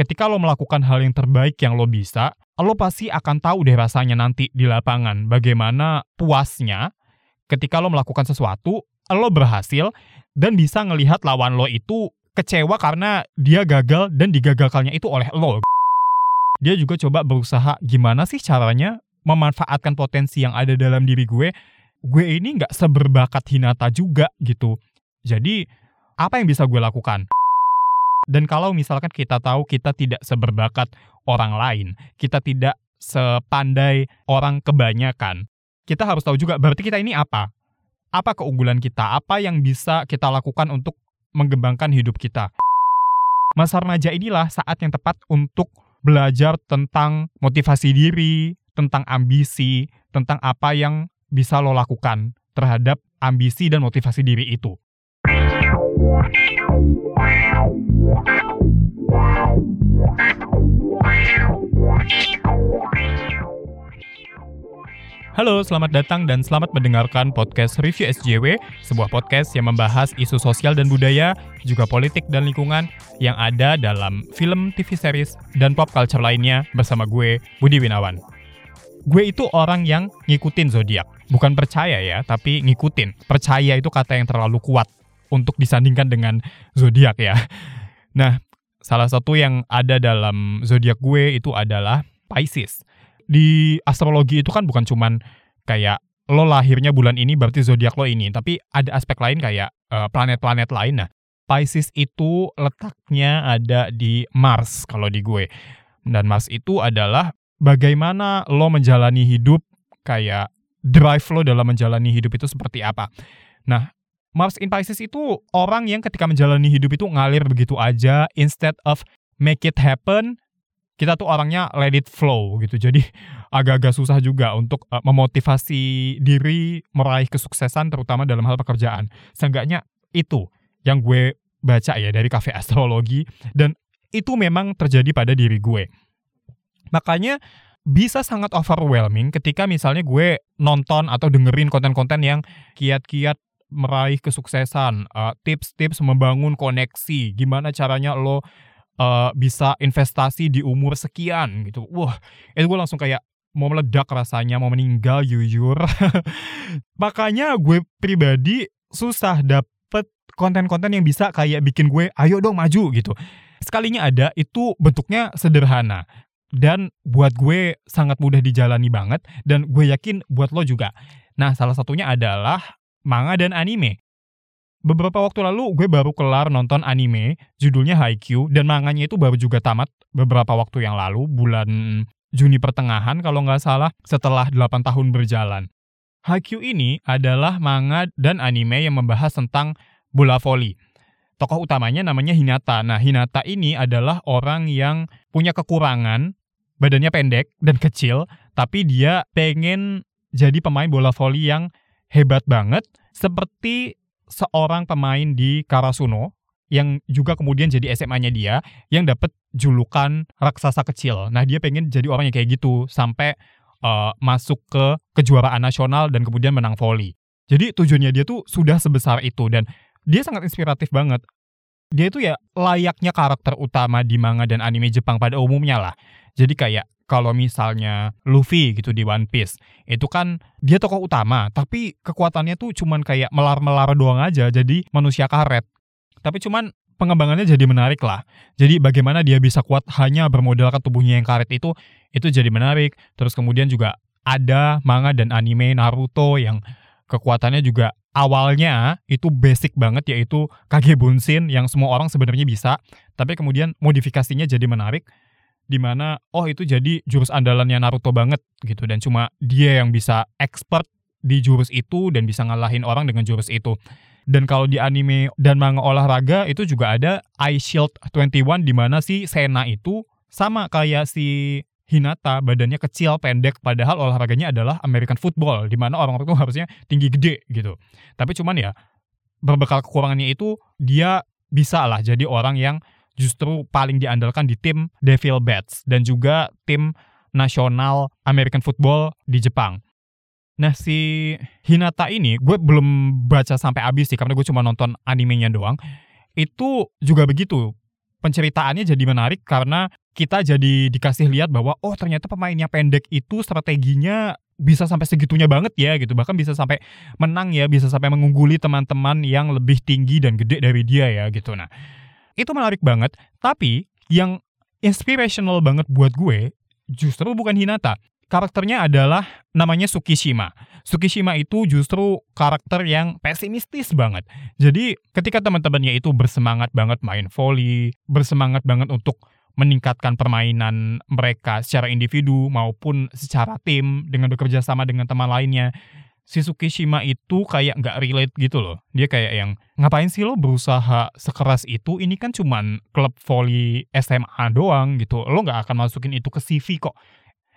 ketika lo melakukan hal yang terbaik yang lo bisa, lo pasti akan tahu deh rasanya nanti di lapangan bagaimana puasnya ketika lo melakukan sesuatu, lo berhasil dan bisa ngelihat lawan lo itu kecewa karena dia gagal dan digagalkannya itu oleh lo. Dia juga coba berusaha gimana sih caranya memanfaatkan potensi yang ada dalam diri gue. Gue ini nggak seberbakat Hinata juga gitu. Jadi apa yang bisa gue lakukan? Dan kalau misalkan kita tahu kita tidak seberbakat orang lain, kita tidak sepandai orang kebanyakan, kita harus tahu juga berarti kita ini apa? Apa keunggulan kita? Apa yang bisa kita lakukan untuk mengembangkan hidup kita? Masa remaja inilah saat yang tepat untuk belajar tentang motivasi diri, tentang ambisi, tentang apa yang bisa lo lakukan terhadap ambisi dan motivasi diri itu. Halo, selamat datang dan selamat mendengarkan podcast Review SJW, sebuah podcast yang membahas isu sosial dan budaya, juga politik dan lingkungan yang ada dalam film, TV series, dan pop culture lainnya bersama gue, Budi Winawan. Gue itu orang yang ngikutin zodiak, bukan percaya ya, tapi ngikutin. Percaya itu kata yang terlalu kuat untuk disandingkan dengan zodiak ya. Nah, salah satu yang ada dalam zodiak gue itu adalah Pisces. Di astrologi itu kan bukan cuman kayak lo lahirnya bulan ini berarti zodiak lo ini, tapi ada aspek lain kayak eh, planet-planet lain. Nah, Pisces itu letaknya ada di Mars kalau di gue. Dan Mars itu adalah bagaimana lo menjalani hidup kayak drive lo dalam menjalani hidup itu seperti apa. Nah, Mars in Pisces itu orang yang ketika menjalani hidup itu ngalir begitu aja instead of make it happen kita tuh orangnya let it flow gitu. Jadi agak-agak susah juga untuk uh, memotivasi diri meraih kesuksesan terutama dalam hal pekerjaan. Seenggaknya itu yang gue baca ya dari kafe astrologi dan itu memang terjadi pada diri gue. Makanya bisa sangat overwhelming ketika misalnya gue nonton atau dengerin konten-konten yang kiat-kiat meraih kesuksesan, uh, tips-tips membangun koneksi, gimana caranya lo uh, bisa investasi di umur sekian gitu. Wah, itu gue langsung kayak mau meledak rasanya, mau meninggal jujur. Makanya gue pribadi susah dapet konten-konten yang bisa kayak bikin gue, ayo dong maju gitu. Sekalinya ada, itu bentuknya sederhana. Dan buat gue sangat mudah dijalani banget, dan gue yakin buat lo juga. Nah, salah satunya adalah manga dan anime. Beberapa waktu lalu gue baru kelar nonton anime, judulnya Haikyuu, dan manganya itu baru juga tamat beberapa waktu yang lalu, bulan Juni pertengahan kalau nggak salah, setelah 8 tahun berjalan. Haikyuu ini adalah manga dan anime yang membahas tentang bola voli. Tokoh utamanya namanya Hinata. Nah, Hinata ini adalah orang yang punya kekurangan, badannya pendek dan kecil, tapi dia pengen jadi pemain bola voli yang hebat banget seperti seorang pemain di Karasuno yang juga kemudian jadi SMA-nya dia yang dapat julukan raksasa kecil. Nah, dia pengen jadi orang yang kayak gitu sampai uh, masuk ke kejuaraan nasional dan kemudian menang voli. Jadi tujuannya dia tuh sudah sebesar itu dan dia sangat inspiratif banget. Dia itu ya layaknya karakter utama di manga dan anime Jepang pada umumnya lah. Jadi kayak kalau misalnya Luffy gitu di One Piece, itu kan dia tokoh utama, tapi kekuatannya tuh cuman kayak melar-melar doang aja, jadi manusia karet. Tapi cuman pengembangannya jadi menarik lah. Jadi bagaimana dia bisa kuat hanya bermodalkan tubuhnya yang karet itu, itu jadi menarik. Terus kemudian juga ada manga dan anime Naruto yang kekuatannya juga awalnya itu basic banget yaitu Kage Bunshin yang semua orang sebenarnya bisa, tapi kemudian modifikasinya jadi menarik di mana oh itu jadi jurus andalannya Naruto banget gitu dan cuma dia yang bisa expert di jurus itu dan bisa ngalahin orang dengan jurus itu. Dan kalau di anime dan manga olahraga itu juga ada Eye Shield 21 di mana si Sena itu sama kayak si Hinata badannya kecil pendek padahal olahraganya adalah American football di mana orang itu harusnya tinggi gede gitu. Tapi cuman ya berbekal kekurangannya itu dia bisa lah jadi orang yang justru paling diandalkan di tim Devil Bats dan juga tim nasional American Football di Jepang. Nah si Hinata ini gue belum baca sampai habis sih karena gue cuma nonton animenya doang. Itu juga begitu. penceritaannya jadi menarik karena kita jadi dikasih lihat bahwa oh ternyata pemainnya pendek itu strateginya bisa sampai segitunya banget ya gitu bahkan bisa sampai menang ya bisa sampai mengungguli teman-teman yang lebih tinggi dan gede dari dia ya gitu nah itu menarik banget tapi yang inspirational banget buat gue justru bukan Hinata karakternya adalah namanya Tsukishima. Tsukishima itu justru karakter yang pesimistis banget. Jadi ketika teman-temannya itu bersemangat banget main volley, bersemangat banget untuk meningkatkan permainan mereka secara individu maupun secara tim dengan bekerja sama dengan teman lainnya. Si Tsukishima itu kayak nggak relate gitu loh. Dia kayak yang ngapain sih lo berusaha sekeras itu? Ini kan cuman klub volley SMA doang gitu. Lo nggak akan masukin itu ke CV kok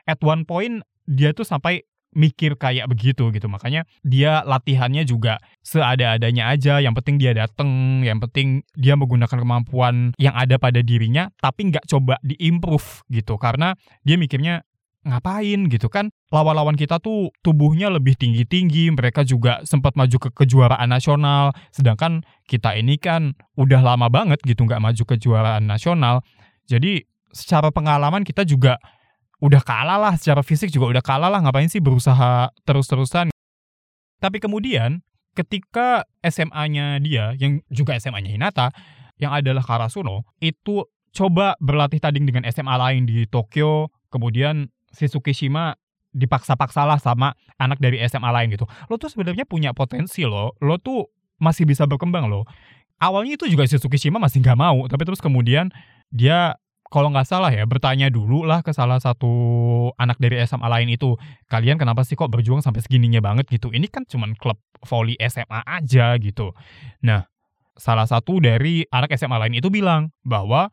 at one point dia tuh sampai mikir kayak begitu gitu. Makanya dia latihannya juga seada-adanya aja. Yang penting dia dateng yang penting dia menggunakan kemampuan yang ada pada dirinya tapi nggak coba diimprove gitu. Karena dia mikirnya ngapain? gitu kan. Lawan-lawan kita tuh tubuhnya lebih tinggi-tinggi mereka juga sempat maju ke kejuaraan nasional. Sedangkan kita ini kan udah lama banget gitu nggak maju ke kejuaraan nasional. Jadi secara pengalaman kita juga udah kalah lah secara fisik juga udah kalah lah ngapain sih berusaha terus-terusan. Tapi kemudian ketika SMA-nya dia yang juga SMA-nya Hinata yang adalah Karasuno itu coba berlatih tanding dengan SMA lain di Tokyo, kemudian si Tsukishima dipaksa-paksalah sama anak dari SMA lain gitu. Lo tuh sebenarnya punya potensi lo, lo tuh masih bisa berkembang lo. Awalnya itu juga si Tsukishima masih nggak mau, tapi terus kemudian dia kalau nggak salah ya bertanya dulu lah ke salah satu anak dari SMA lain itu kalian kenapa sih kok berjuang sampai segininya banget gitu? Ini kan cuman klub volley SMA aja gitu. Nah salah satu dari anak SMA lain itu bilang bahwa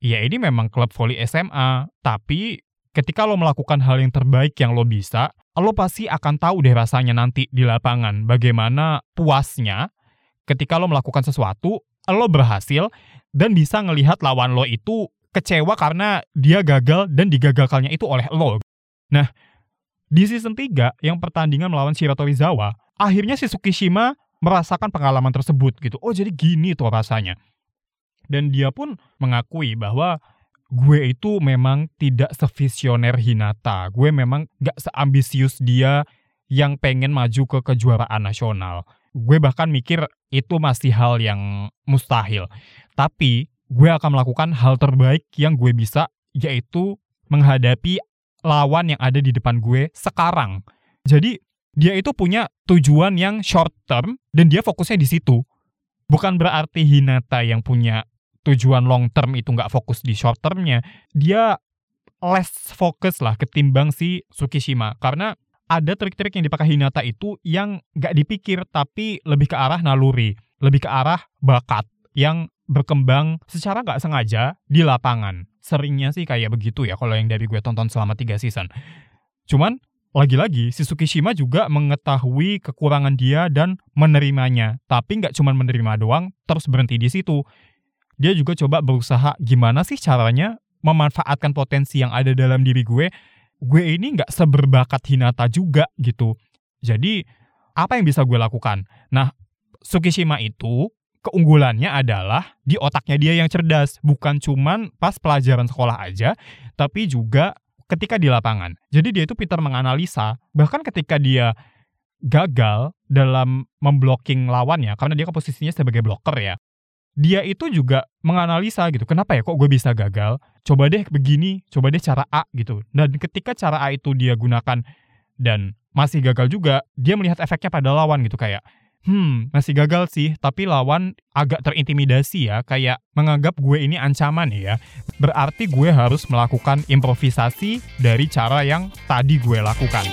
ya ini memang klub volley SMA tapi ketika lo melakukan hal yang terbaik yang lo bisa lo pasti akan tahu deh rasanya nanti di lapangan bagaimana puasnya ketika lo melakukan sesuatu lo berhasil dan bisa ngelihat lawan lo itu kecewa karena dia gagal dan digagalkannya itu oleh lo. Nah, di season 3 yang pertandingan melawan Shiratorizawa, akhirnya si Tsukishima merasakan pengalaman tersebut gitu. Oh, jadi gini tuh rasanya. Dan dia pun mengakui bahwa gue itu memang tidak sevisioner Hinata. Gue memang gak seambisius dia yang pengen maju ke kejuaraan nasional. Gue bahkan mikir itu masih hal yang mustahil. Tapi gue akan melakukan hal terbaik yang gue bisa, yaitu menghadapi lawan yang ada di depan gue sekarang. Jadi, dia itu punya tujuan yang short term, dan dia fokusnya di situ. Bukan berarti Hinata yang punya tujuan long term itu nggak fokus di short termnya. Dia less fokus lah ketimbang si Tsukishima. Karena ada trik-trik yang dipakai Hinata itu yang nggak dipikir, tapi lebih ke arah naluri. Lebih ke arah bakat yang berkembang secara nggak sengaja di lapangan. Seringnya sih kayak begitu ya kalau yang dari gue tonton selama tiga season. Cuman lagi-lagi si Tsukishima juga mengetahui kekurangan dia dan menerimanya. Tapi nggak cuma menerima doang, terus berhenti di situ. Dia juga coba berusaha gimana sih caranya memanfaatkan potensi yang ada dalam diri gue. Gue ini nggak seberbakat Hinata juga gitu. Jadi apa yang bisa gue lakukan? Nah, Tsukishima itu keunggulannya adalah di otaknya dia yang cerdas, bukan cuman pas pelajaran sekolah aja, tapi juga ketika di lapangan. Jadi dia itu pintar menganalisa, bahkan ketika dia gagal dalam memblocking lawannya, karena dia posisinya sebagai blocker ya, dia itu juga menganalisa gitu, kenapa ya kok gue bisa gagal? Coba deh begini, coba deh cara A gitu. Dan ketika cara A itu dia gunakan dan masih gagal juga, dia melihat efeknya pada lawan gitu kayak, Hmm, masih gagal sih, tapi lawan agak terintimidasi ya, kayak menganggap gue ini ancaman ya. Berarti gue harus melakukan improvisasi dari cara yang tadi gue lakukan.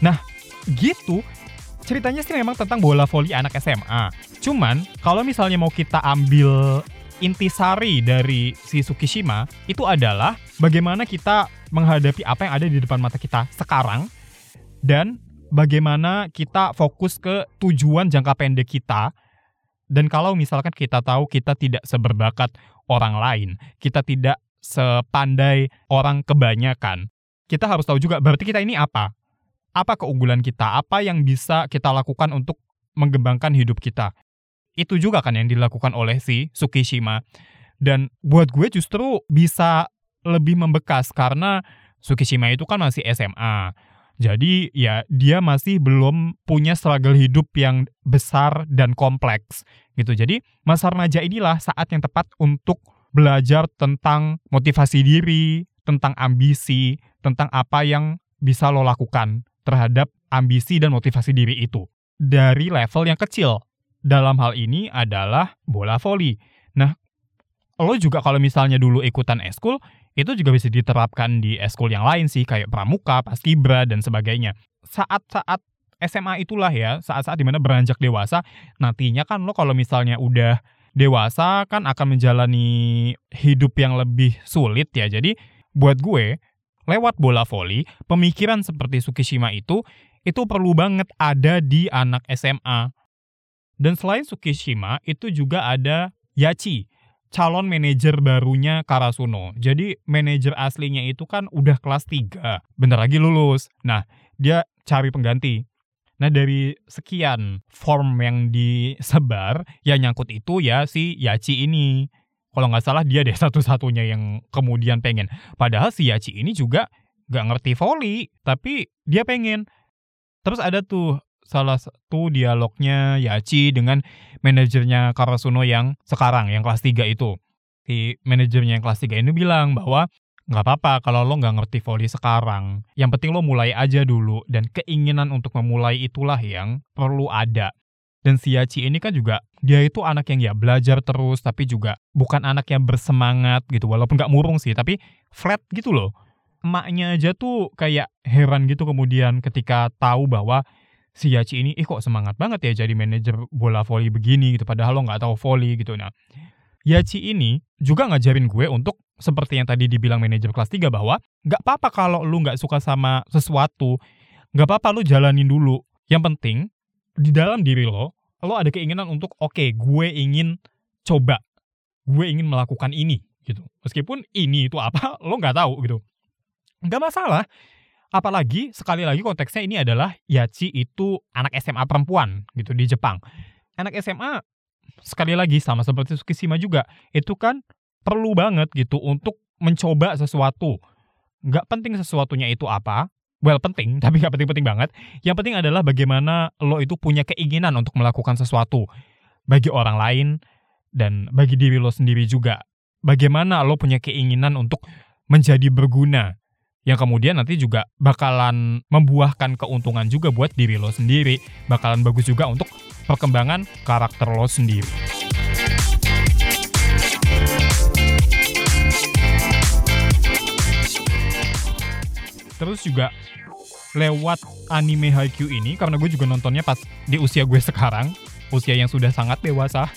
Nah, gitu. Ceritanya sih memang tentang bola voli anak SMA. Cuman, kalau misalnya mau kita ambil intisari dari si Tsukishima itu adalah bagaimana kita menghadapi apa yang ada di depan mata kita sekarang dan bagaimana kita fokus ke tujuan jangka pendek kita dan kalau misalkan kita tahu kita tidak seberbakat orang lain, kita tidak sepandai orang kebanyakan, kita harus tahu juga berarti kita ini apa? Apa keunggulan kita? Apa yang bisa kita lakukan untuk mengembangkan hidup kita? Itu juga kan yang dilakukan oleh si Tsukishima. Dan buat gue justru bisa lebih membekas karena Tsukishima itu kan masih SMA. Jadi ya dia masih belum punya struggle hidup yang besar dan kompleks gitu. Jadi masa remaja inilah saat yang tepat untuk belajar tentang motivasi diri, tentang ambisi, tentang apa yang bisa lo lakukan terhadap ambisi dan motivasi diri itu dari level yang kecil. Dalam hal ini adalah bola voli. Nah, lo juga kalau misalnya dulu ikutan eskul, itu juga bisa diterapkan di eskul yang lain sih, kayak pramuka, paskibra, dan sebagainya. Saat-saat SMA itulah ya, saat-saat di mana beranjak dewasa, nantinya kan lo kalau misalnya udah dewasa kan akan menjalani hidup yang lebih sulit ya. Jadi buat gue, lewat bola voli, pemikiran seperti Tsukishima itu, itu perlu banget ada di anak SMA. Dan selain Tsukishima, itu juga ada Yachi, calon manajer barunya Karasuno. Jadi manajer aslinya itu kan udah kelas 3, bentar lagi lulus. Nah, dia cari pengganti. Nah, dari sekian form yang disebar, yang nyangkut itu ya si Yachi ini. Kalau nggak salah dia deh satu-satunya yang kemudian pengen. Padahal si Yachi ini juga nggak ngerti volley, tapi dia pengen. Terus ada tuh salah satu dialognya Yachi dengan manajernya Karasuno yang sekarang, yang kelas 3 itu. Si manajernya yang kelas 3 ini bilang bahwa nggak apa-apa kalau lo nggak ngerti volley sekarang. Yang penting lo mulai aja dulu, dan keinginan untuk memulai itulah yang perlu ada. Dan si Yachi ini kan juga dia itu anak yang ya belajar terus tapi juga bukan anak yang bersemangat gitu walaupun nggak murung sih tapi flat gitu loh. Emaknya aja tuh kayak heran gitu kemudian ketika tahu bahwa si Yachi ini ih kok semangat banget ya jadi manajer bola voli begini gitu padahal lo nggak tahu voli gitu nah. Yachi ini juga ngajarin gue untuk seperti yang tadi dibilang manajer kelas 3 bahwa nggak apa-apa kalau lu nggak suka sama sesuatu, nggak apa-apa lu jalanin dulu. Yang penting di dalam diri lo lo ada keinginan untuk oke okay, gue ingin coba gue ingin melakukan ini gitu meskipun ini itu apa lo nggak tahu gitu nggak masalah apalagi sekali lagi konteksnya ini adalah Yachi itu anak SMA perempuan gitu di Jepang anak SMA sekali lagi sama seperti Tsukishima juga itu kan perlu banget gitu untuk mencoba sesuatu nggak penting sesuatunya itu apa well penting tapi nggak penting-penting banget. Yang penting adalah bagaimana lo itu punya keinginan untuk melakukan sesuatu bagi orang lain dan bagi diri lo sendiri juga. Bagaimana lo punya keinginan untuk menjadi berguna yang kemudian nanti juga bakalan membuahkan keuntungan juga buat diri lo sendiri, bakalan bagus juga untuk perkembangan karakter lo sendiri. Terus juga lewat anime Haikyuu ini karena gue juga nontonnya pas di usia gue sekarang, usia yang sudah sangat dewasa.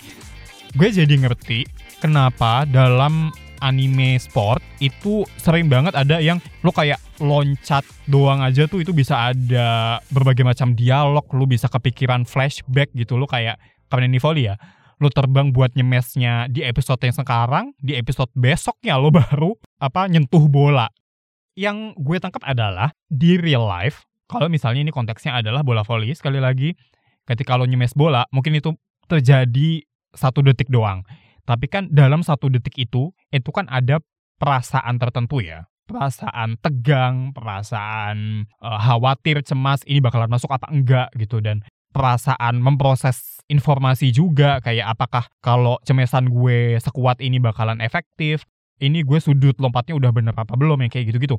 Gue jadi ngerti kenapa dalam anime sport itu sering banget ada yang lo kayak loncat doang aja tuh itu bisa ada berbagai macam dialog, lo bisa kepikiran flashback gitu, lo kayak Kamen Volley ya. Lo terbang buat nyemesnya di episode yang sekarang, di episode besoknya lo baru apa nyentuh bola yang gue tangkap adalah di real life, kalau misalnya ini konteksnya adalah bola voli, sekali lagi, ketika lo nyemes bola, mungkin itu terjadi satu detik doang. Tapi kan dalam satu detik itu, itu kan ada perasaan tertentu ya. Perasaan tegang, perasaan uh, khawatir, cemas, ini bakalan masuk apa enggak gitu. Dan perasaan memproses informasi juga, kayak apakah kalau cemesan gue sekuat ini bakalan efektif, ini gue sudut lompatnya udah bener apa belum yang kayak gitu-gitu.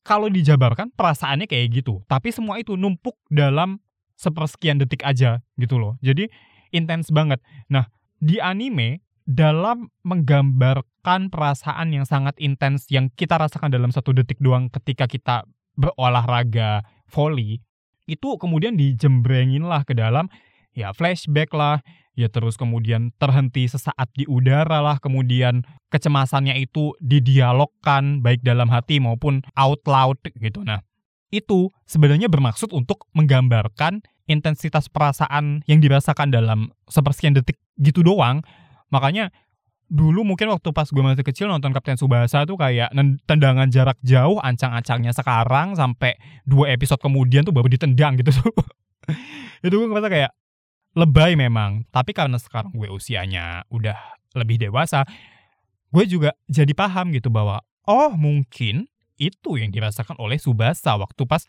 Kalau dijabarkan perasaannya kayak gitu, tapi semua itu numpuk dalam sepersekian detik aja gitu loh. Jadi intens banget. Nah, di anime dalam menggambarkan perasaan yang sangat intens yang kita rasakan dalam satu detik doang ketika kita berolahraga volley, itu kemudian dijembrengin lah ke dalam ya flashback lah, ya terus kemudian terhenti sesaat di udara lah, kemudian kecemasannya itu didialogkan baik dalam hati maupun out loud gitu. Nah, itu sebenarnya bermaksud untuk menggambarkan intensitas perasaan yang dirasakan dalam sepersekian detik gitu doang. Makanya dulu mungkin waktu pas gue masih kecil nonton Kapten Subasa tuh kayak tendangan jarak jauh ancang-ancangnya sekarang sampai dua episode kemudian tuh baru ditendang gitu tuh. itu gue ngerasa kayak lebay memang. Tapi karena sekarang gue usianya udah lebih dewasa, gue juga jadi paham gitu bahwa oh mungkin itu yang dirasakan oleh Subasa waktu pas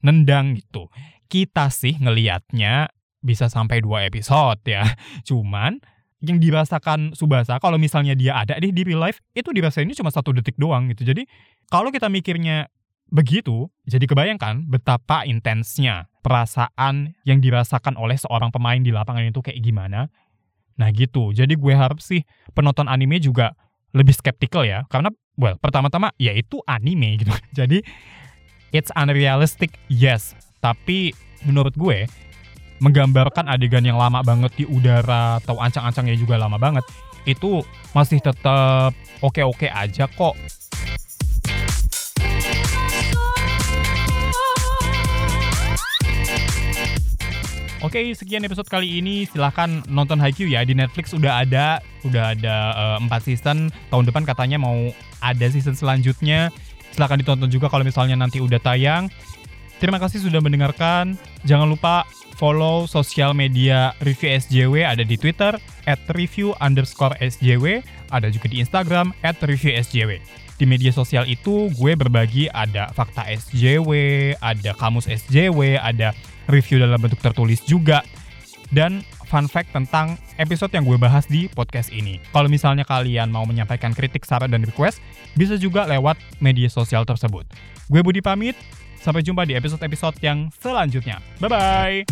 nendang gitu. Kita sih ngelihatnya bisa sampai dua episode ya. Cuman yang dirasakan Subasa kalau misalnya dia ada di di real life itu dirasainnya cuma satu detik doang gitu. Jadi kalau kita mikirnya begitu jadi kebayangkan betapa intensnya perasaan yang dirasakan oleh seorang pemain di lapangan itu kayak gimana. Nah gitu. Jadi gue harap sih penonton anime juga lebih skeptical ya karena well pertama-tama ya itu anime gitu. Jadi it's unrealistic yes. Tapi menurut gue menggambarkan adegan yang lama banget di udara atau ancang-ancangnya juga lama banget itu masih tetap oke-oke aja kok. Oke, sekian episode kali ini. Silahkan nonton Haikyuu ya di Netflix udah ada, udah ada uh, 4 season. Tahun depan katanya mau ada season selanjutnya. Silahkan ditonton juga kalau misalnya nanti udah tayang. Terima kasih sudah mendengarkan. Jangan lupa follow sosial media Review SJW ada di Twitter at review underscore SJW, ada juga di Instagram at review SJW. Di media sosial itu gue berbagi ada fakta SJW, ada kamus SJW, ada review dalam bentuk tertulis juga, dan fun fact tentang episode yang gue bahas di podcast ini. Kalau misalnya kalian mau menyampaikan kritik, saran, dan request, bisa juga lewat media sosial tersebut. Gue Budi pamit, Sampai jumpa di episode-episode yang selanjutnya. Bye-bye!